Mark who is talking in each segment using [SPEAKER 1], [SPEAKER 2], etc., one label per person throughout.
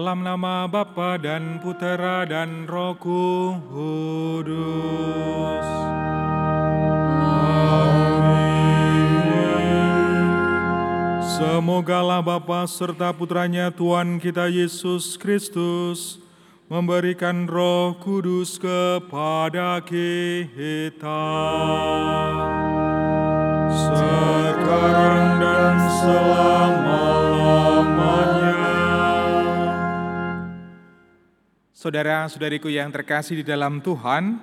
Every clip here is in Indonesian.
[SPEAKER 1] nama Bapa dan Putera dan Roh Kudus. Semogalah Bapa serta Putranya Tuhan kita Yesus Kristus memberikan roh kudus kepada kita. Sekarang dan selama-lamanya.
[SPEAKER 2] Saudara-saudariku yang terkasih di dalam Tuhan,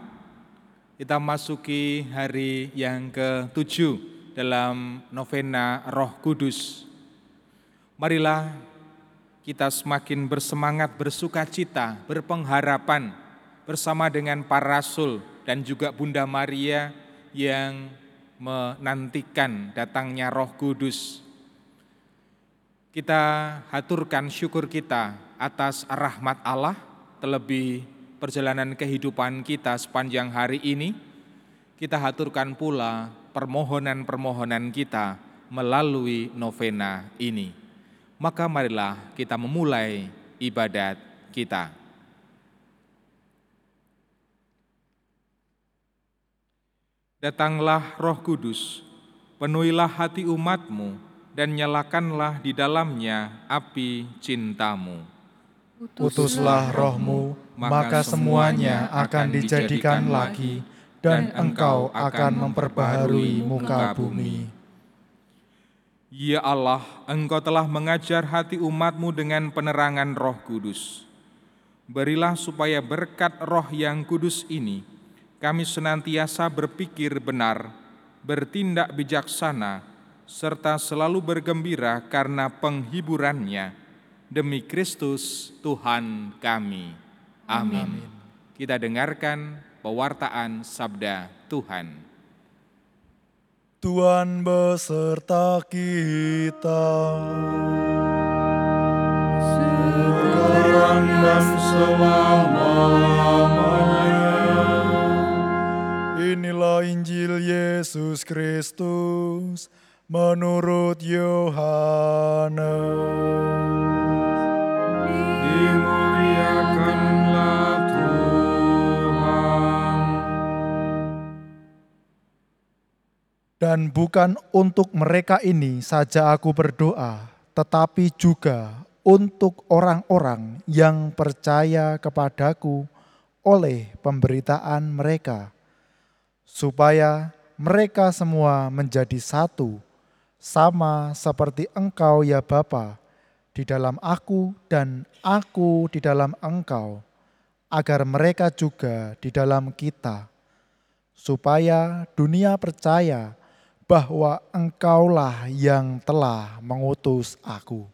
[SPEAKER 2] kita masuki hari yang ke-7 dalam novena Roh Kudus. Marilah kita semakin bersemangat, bersuka cita, berpengharapan bersama dengan para rasul dan juga Bunda Maria yang menantikan datangnya Roh Kudus. Kita haturkan syukur kita atas rahmat Allah, terlebih perjalanan kehidupan kita sepanjang hari ini. Kita haturkan pula permohonan-permohonan kita melalui novena ini maka marilah kita memulai ibadat kita. Datanglah roh kudus, penuhilah hati umatmu, dan nyalakanlah di dalamnya api cintamu.
[SPEAKER 3] Utuslah rohmu, maka semuanya akan dijadikan lagi, dan engkau akan memperbaharui muka bumi.
[SPEAKER 2] Ya Allah, Engkau telah mengajar hati umatmu dengan penerangan roh kudus. Berilah supaya berkat roh yang kudus ini, kami senantiasa berpikir benar, bertindak bijaksana, serta selalu bergembira karena penghiburannya. Demi Kristus Tuhan kami. Amin. Amin. Kita dengarkan pewartaan sabda Tuhan.
[SPEAKER 3] Tuhan beserta kita.
[SPEAKER 1] Sekarang dan selama-lamanya.
[SPEAKER 3] Inilah Injil Yesus Kristus menurut Yohanes. Dan bukan untuk mereka ini saja aku berdoa, tetapi juga untuk orang-orang yang percaya kepadaku oleh pemberitaan mereka, supaya mereka semua menjadi satu, sama seperti Engkau ya Bapa, di dalam aku dan aku di dalam Engkau, agar mereka juga di dalam kita, supaya dunia percaya bahwa Engkaulah yang telah mengutus aku.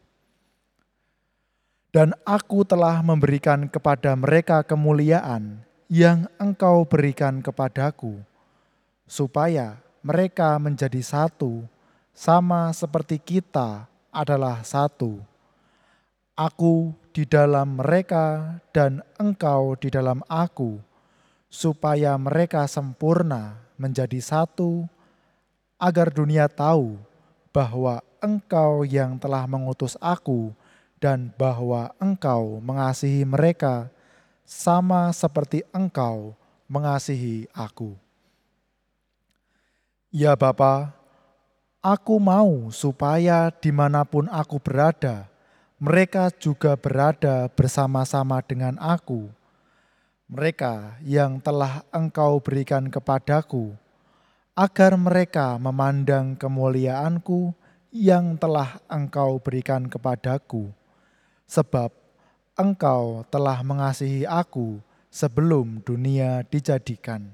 [SPEAKER 3] Dan aku telah memberikan kepada mereka kemuliaan yang Engkau berikan kepadaku, supaya mereka menjadi satu, sama seperti kita adalah satu. Aku di dalam mereka dan Engkau di dalam aku, supaya mereka sempurna menjadi satu agar dunia tahu bahwa Engkau yang telah mengutus aku dan bahwa Engkau mengasihi mereka sama seperti Engkau mengasihi aku. Ya Bapa, aku mau supaya di mana pun aku berada, mereka juga berada bersama-sama dengan aku. Mereka yang telah Engkau berikan kepadaku, agar mereka memandang kemuliaanku yang telah Engkau berikan kepadaku, sebab Engkau telah mengasihi aku sebelum dunia dijadikan.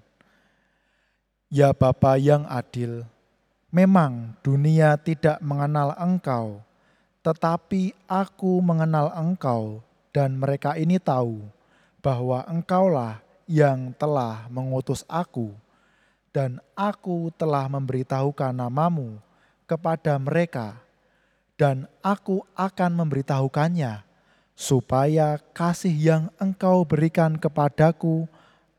[SPEAKER 3] Ya Bapa yang adil, memang dunia tidak mengenal Engkau, tetapi aku mengenal Engkau, dan mereka ini tahu bahwa Engkaulah yang telah mengutus aku dan aku telah memberitahukan namamu kepada mereka, dan aku akan memberitahukannya, supaya kasih yang engkau berikan kepadaku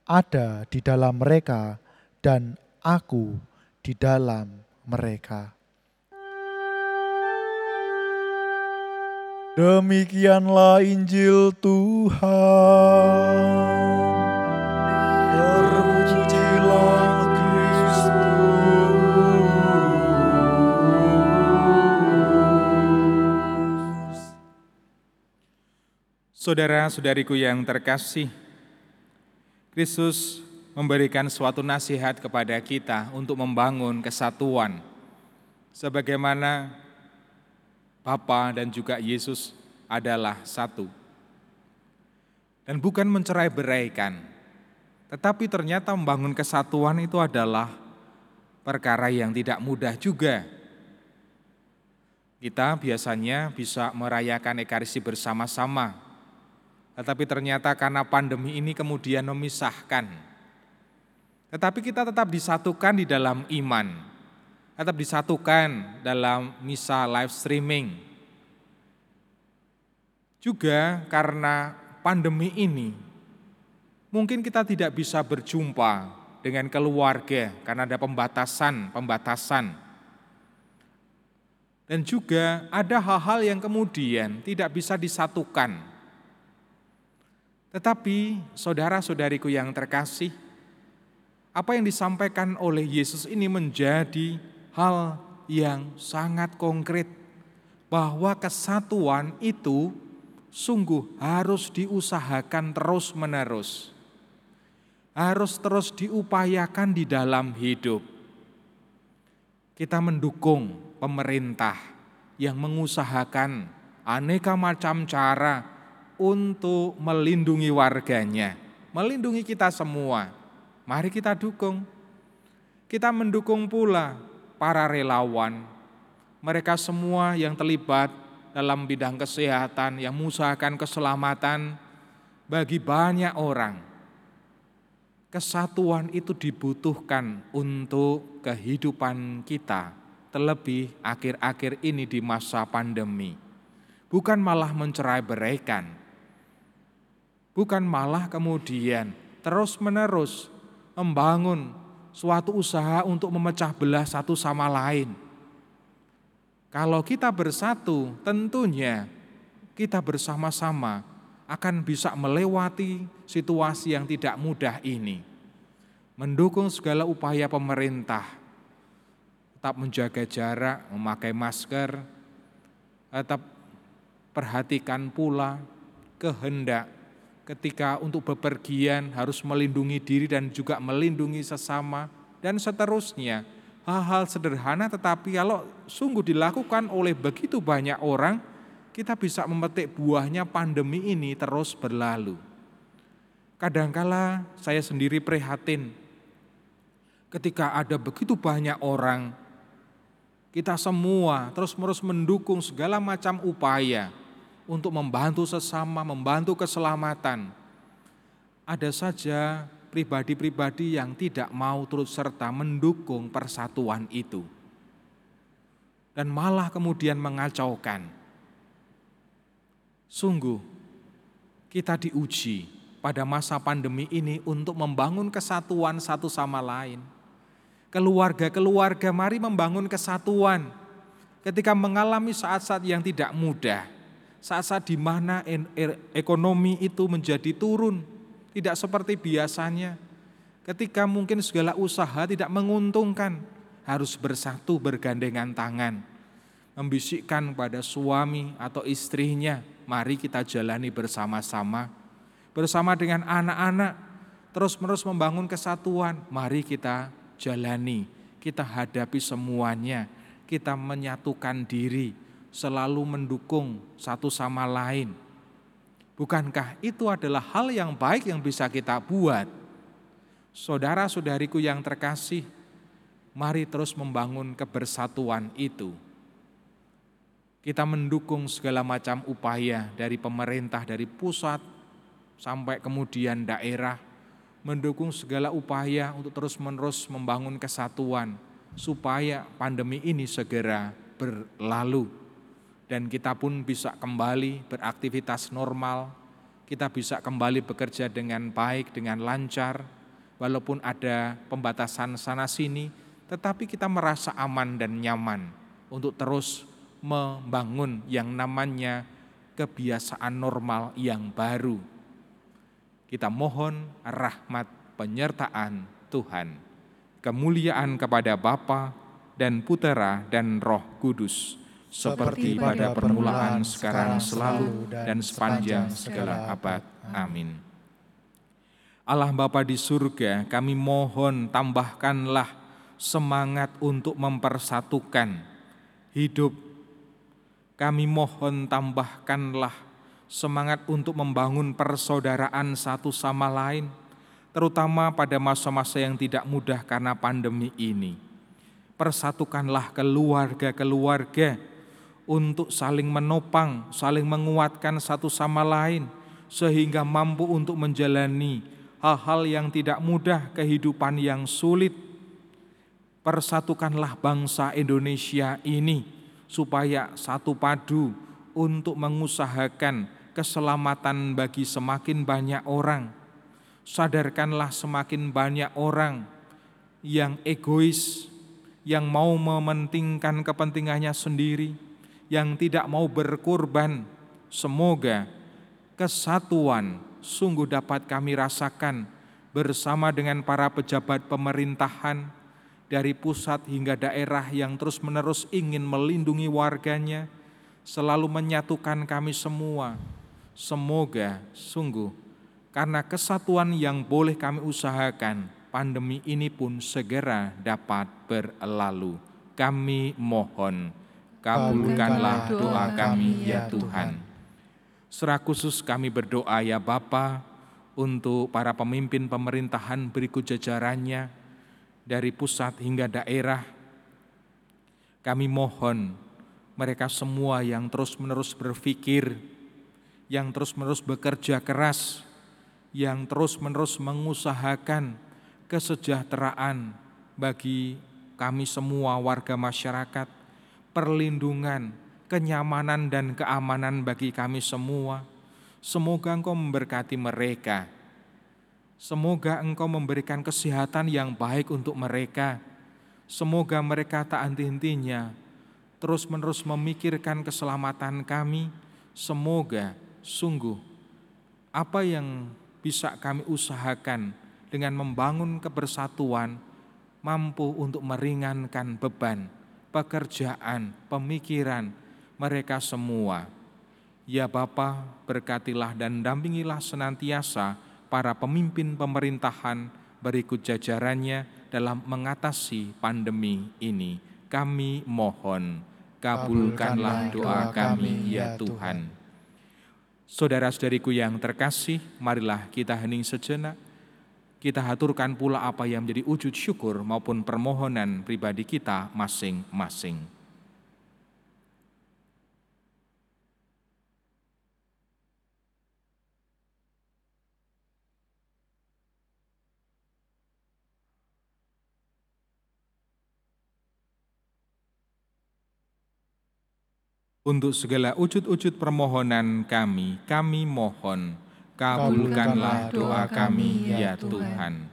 [SPEAKER 3] ada di dalam mereka, dan aku di dalam mereka. Demikianlah Injil Tuhan. Terpujilah
[SPEAKER 2] Saudara-saudariku yang terkasih, Kristus memberikan suatu nasihat kepada kita untuk membangun kesatuan. Sebagaimana Bapa dan juga Yesus adalah satu. Dan bukan mencerai beraikan, tetapi ternyata membangun kesatuan itu adalah perkara yang tidak mudah juga. Kita biasanya bisa merayakan Ekaristi bersama-sama, tetapi ternyata karena pandemi ini kemudian memisahkan. Tetapi kita tetap disatukan di dalam iman, tetap disatukan dalam misa live streaming. Juga karena pandemi ini, mungkin kita tidak bisa berjumpa dengan keluarga karena ada pembatasan-pembatasan. Dan juga ada hal-hal yang kemudian tidak bisa disatukan. Tetapi saudara-saudariku yang terkasih, apa yang disampaikan oleh Yesus ini menjadi hal yang sangat konkret bahwa kesatuan itu sungguh harus diusahakan terus-menerus. Harus terus diupayakan di dalam hidup. Kita mendukung pemerintah yang mengusahakan aneka macam cara untuk melindungi warganya, melindungi kita semua. Mari kita dukung. Kita mendukung pula para relawan, mereka semua yang terlibat dalam bidang kesehatan yang mengusahakan keselamatan bagi banyak orang. Kesatuan itu dibutuhkan untuk kehidupan kita, terlebih akhir-akhir ini di masa pandemi. Bukan malah mencerai beraikan, bukan malah kemudian terus-menerus membangun suatu usaha untuk memecah belah satu sama lain kalau kita bersatu, tentunya kita bersama-sama akan bisa melewati situasi yang tidak mudah ini. Mendukung segala upaya pemerintah, tetap menjaga jarak, memakai masker, tetap perhatikan pula kehendak ketika untuk bepergian harus melindungi diri dan juga melindungi sesama dan seterusnya hal-hal sederhana tetapi kalau sungguh dilakukan oleh begitu banyak orang, kita bisa memetik buahnya pandemi ini terus berlalu. Kadangkala saya sendiri prihatin ketika ada begitu banyak orang, kita semua terus-menerus mendukung segala macam upaya untuk membantu sesama, membantu keselamatan. Ada saja pribadi-pribadi yang tidak mau turut serta mendukung persatuan itu. Dan malah kemudian mengacaukan. Sungguh, kita diuji pada masa pandemi ini untuk membangun kesatuan satu sama lain. Keluarga-keluarga mari membangun kesatuan ketika mengalami saat-saat yang tidak mudah, saat-saat di mana er, ekonomi itu menjadi turun, tidak seperti biasanya. Ketika mungkin segala usaha tidak menguntungkan, harus bersatu bergandengan tangan. Membisikkan pada suami atau istrinya, mari kita jalani bersama-sama. Bersama dengan anak-anak, terus-menerus membangun kesatuan, mari kita jalani, kita hadapi semuanya, kita menyatukan diri, selalu mendukung satu sama lain Bukankah itu adalah hal yang baik yang bisa kita buat? Saudara-saudariku yang terkasih, mari terus membangun kebersatuan itu. Kita mendukung segala macam upaya dari pemerintah, dari pusat sampai kemudian daerah, mendukung segala upaya untuk terus-menerus membangun kesatuan supaya pandemi ini segera berlalu dan kita pun bisa kembali beraktivitas normal, kita bisa kembali bekerja dengan baik, dengan lancar, walaupun ada pembatasan sana-sini, tetapi kita merasa aman dan nyaman untuk terus membangun yang namanya kebiasaan normal yang baru. Kita mohon rahmat penyertaan Tuhan, kemuliaan kepada Bapa dan Putera dan Roh Kudus, seperti pada permulaan, sekarang, selalu, dan sepanjang segala abad. Amin. Allah Bapa di surga, kami mohon tambahkanlah semangat untuk mempersatukan hidup. Kami mohon tambahkanlah semangat untuk membangun persaudaraan satu sama lain, terutama pada masa-masa yang tidak mudah karena pandemi ini. Persatukanlah keluarga-keluarga untuk saling menopang, saling menguatkan satu sama lain, sehingga mampu untuk menjalani hal-hal yang tidak mudah, kehidupan yang sulit. Persatukanlah bangsa Indonesia ini supaya satu padu untuk mengusahakan keselamatan bagi semakin banyak orang. Sadarkanlah semakin banyak orang yang egois, yang mau mementingkan kepentingannya sendiri, yang tidak mau berkorban. Semoga kesatuan sungguh dapat kami rasakan bersama dengan para pejabat pemerintahan dari pusat hingga daerah yang terus-menerus ingin melindungi warganya, selalu menyatukan kami semua. Semoga sungguh karena kesatuan yang boleh kami usahakan, pandemi ini pun segera dapat berlalu. Kami mohon, kabulkanlah doa kami ya Tuhan. Secara khusus kami berdoa ya Bapa untuk para pemimpin pemerintahan berikut jajarannya dari pusat hingga daerah. Kami mohon mereka semua yang terus-menerus berpikir, yang terus-menerus bekerja keras, yang terus-menerus mengusahakan kesejahteraan bagi kami semua warga masyarakat, perlindungan, kenyamanan dan keamanan bagi kami semua. Semoga Engkau memberkati mereka. Semoga Engkau memberikan kesehatan yang baik untuk mereka. Semoga mereka tak henti-hentinya terus-menerus memikirkan keselamatan kami. Semoga sungguh apa yang bisa kami usahakan dengan membangun kebersatuan mampu untuk meringankan beban pekerjaan, pemikiran, mereka semua. Ya Bapa, berkatilah dan dampingilah senantiasa para pemimpin pemerintahan berikut jajarannya dalam mengatasi pandemi ini. Kami mohon, kabulkanlah doa kami ya Tuhan. Saudara-saudariku yang terkasih, marilah kita hening sejenak. Kita haturkan pula apa yang menjadi wujud syukur maupun permohonan pribadi kita masing-masing. Untuk segala wujud-wujud permohonan kami, kami mohon, kabulkanlah doa kami ya Tuhan.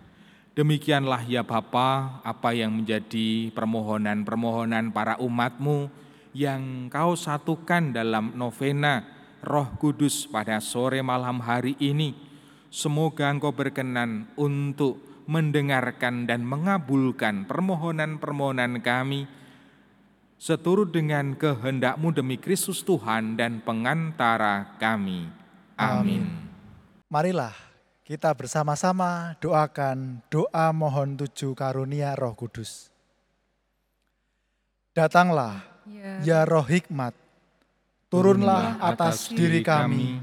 [SPEAKER 2] Demikianlah ya Bapa, apa yang menjadi permohonan-permohonan para umatmu yang kau satukan dalam novena Roh Kudus pada sore malam hari ini. Semoga engkau berkenan untuk mendengarkan dan mengabulkan permohonan-permohonan kami, seturut dengan kehendakmu demi Kristus Tuhan dan pengantara kami. Amin.
[SPEAKER 3] Marilah kita bersama-sama doakan doa mohon tujuh karunia roh kudus. Datanglah, ya, roh hikmat, turunlah atas diri kami,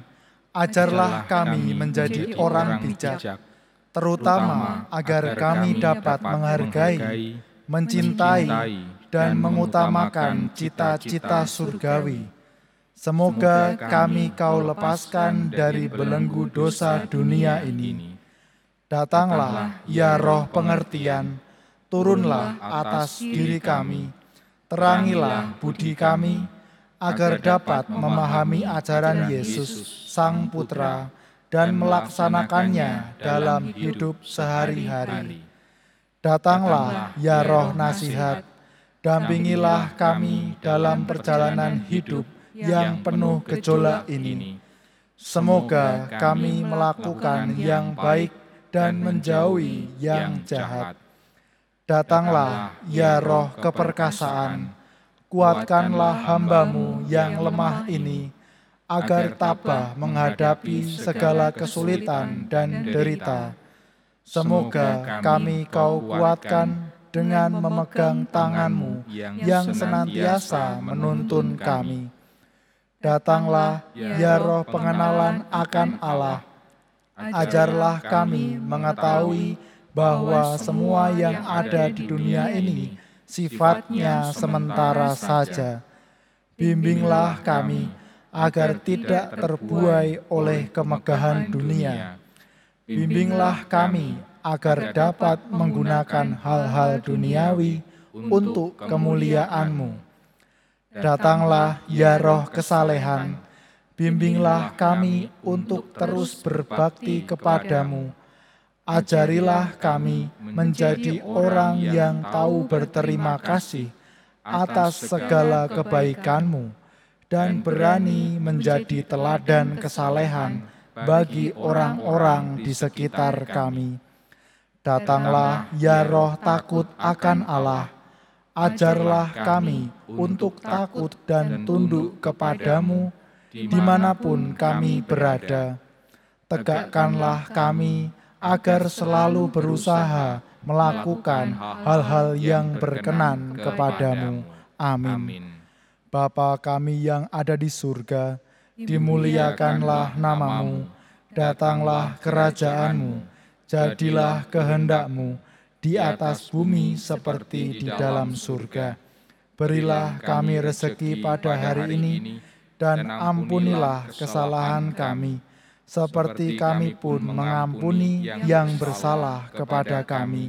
[SPEAKER 3] ajarlah kami menjadi orang bijak, terutama agar kami dapat menghargai, mencintai, dan mengutamakan cita-cita surgawi. Semoga kami kau lepaskan dari belenggu dosa dunia ini. Datanglah, ya roh pengertian, turunlah atas diri kami, terangilah budi kami, agar dapat memahami ajaran Yesus, Sang Putra, dan melaksanakannya dalam hidup sehari-hari. Datanglah, ya roh nasihat, dampingilah kami dalam perjalanan hidup yang penuh gejolak ini. Semoga kami melakukan yang baik dan menjauhi yang jahat. Datanglah, ya roh keperkasaan, kuatkanlah hambamu yang lemah ini, agar tabah menghadapi segala kesulitan dan derita. Semoga kami kau kuatkan dengan memegang tanganmu yang senantiasa menuntun kami. Datanglah, ya roh pengenalan akan Allah. Ajarlah kami mengetahui bahwa semua yang ada di dunia ini sifatnya sementara saja. Bimbinglah kami agar tidak terbuai oleh kemegahan dunia. Bimbinglah kami agar dapat menggunakan hal-hal duniawi untuk kemuliaan-Mu Datanglah ya roh kesalehan, bimbinglah kami untuk terus berbakti kepadamu. Ajarilah kami menjadi orang yang tahu berterima kasih atas segala kebaikanmu dan berani menjadi teladan kesalehan bagi orang-orang di sekitar kami. Datanglah ya roh takut akan Allah, ajarlah kami untuk takut dan tunduk kepadamu di mana pun kami berada. Tegakkanlah kami agar selalu berusaha melakukan hal-hal yang berkenan kepadamu. Amin. Bapa kami yang ada di surga, dimuliakanlah namamu, datanglah kerajaanmu, jadilah kehendakmu, di atas bumi seperti di dalam surga. Berilah kami rezeki pada hari ini, dan ampunilah kesalahan kami, seperti kami pun mengampuni yang bersalah kepada kami.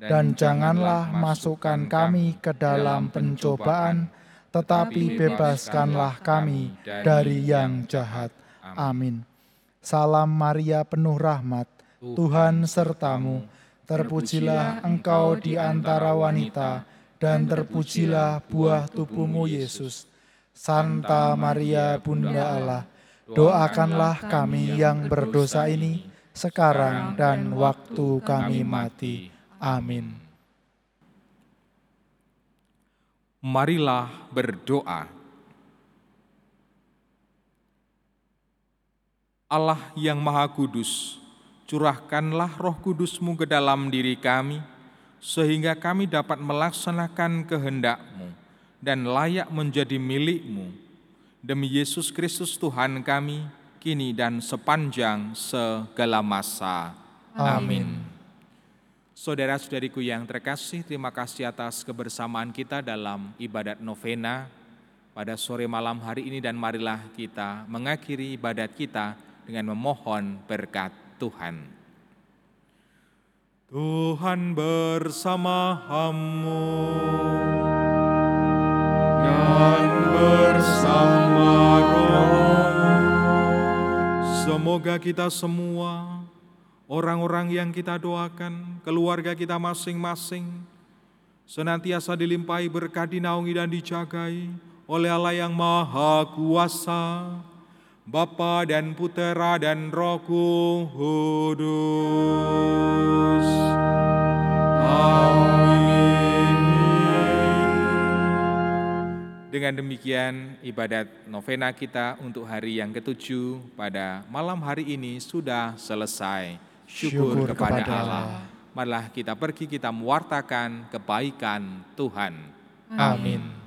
[SPEAKER 3] Dan janganlah masukkan kami ke dalam pencobaan, tetapi bebaskanlah kami dari yang jahat. Amin. Salam Maria penuh rahmat, Tuhan sertamu terpujilah engkau di antara wanita, dan terpujilah buah tubuhmu Yesus. Santa Maria Bunda Allah, doakanlah kami yang berdosa ini, sekarang dan waktu kami mati. Amin.
[SPEAKER 2] Marilah berdoa. Allah yang Maha Kudus, curahkanlah roh kudusmu ke dalam diri kami, sehingga kami dapat melaksanakan kehendakmu dan layak menjadi milikmu. Demi Yesus Kristus Tuhan kami, kini dan sepanjang segala masa. Amin. Saudara-saudariku yang terkasih, terima kasih atas kebersamaan kita dalam ibadat novena pada sore malam hari ini dan marilah kita mengakhiri ibadat kita dengan memohon berkat Tuhan.
[SPEAKER 1] Tuhan bersamamu dan bersama roh.
[SPEAKER 2] Semoga kita semua, orang-orang yang kita doakan, keluarga kita masing-masing, senantiasa dilimpahi berkat dinaungi dan dijagai oleh Allah yang Maha Kuasa, Bapa dan Putera dan Roh Kudus. Amin. Dengan demikian ibadat novena kita untuk hari yang ketujuh pada malam hari ini sudah selesai. Syukur,
[SPEAKER 3] Syukur
[SPEAKER 2] kepada,
[SPEAKER 3] kepada
[SPEAKER 2] Allah.
[SPEAKER 3] Allah.
[SPEAKER 2] Marilah kita pergi kita mewartakan kebaikan Tuhan.
[SPEAKER 3] Amin.
[SPEAKER 4] Utuslah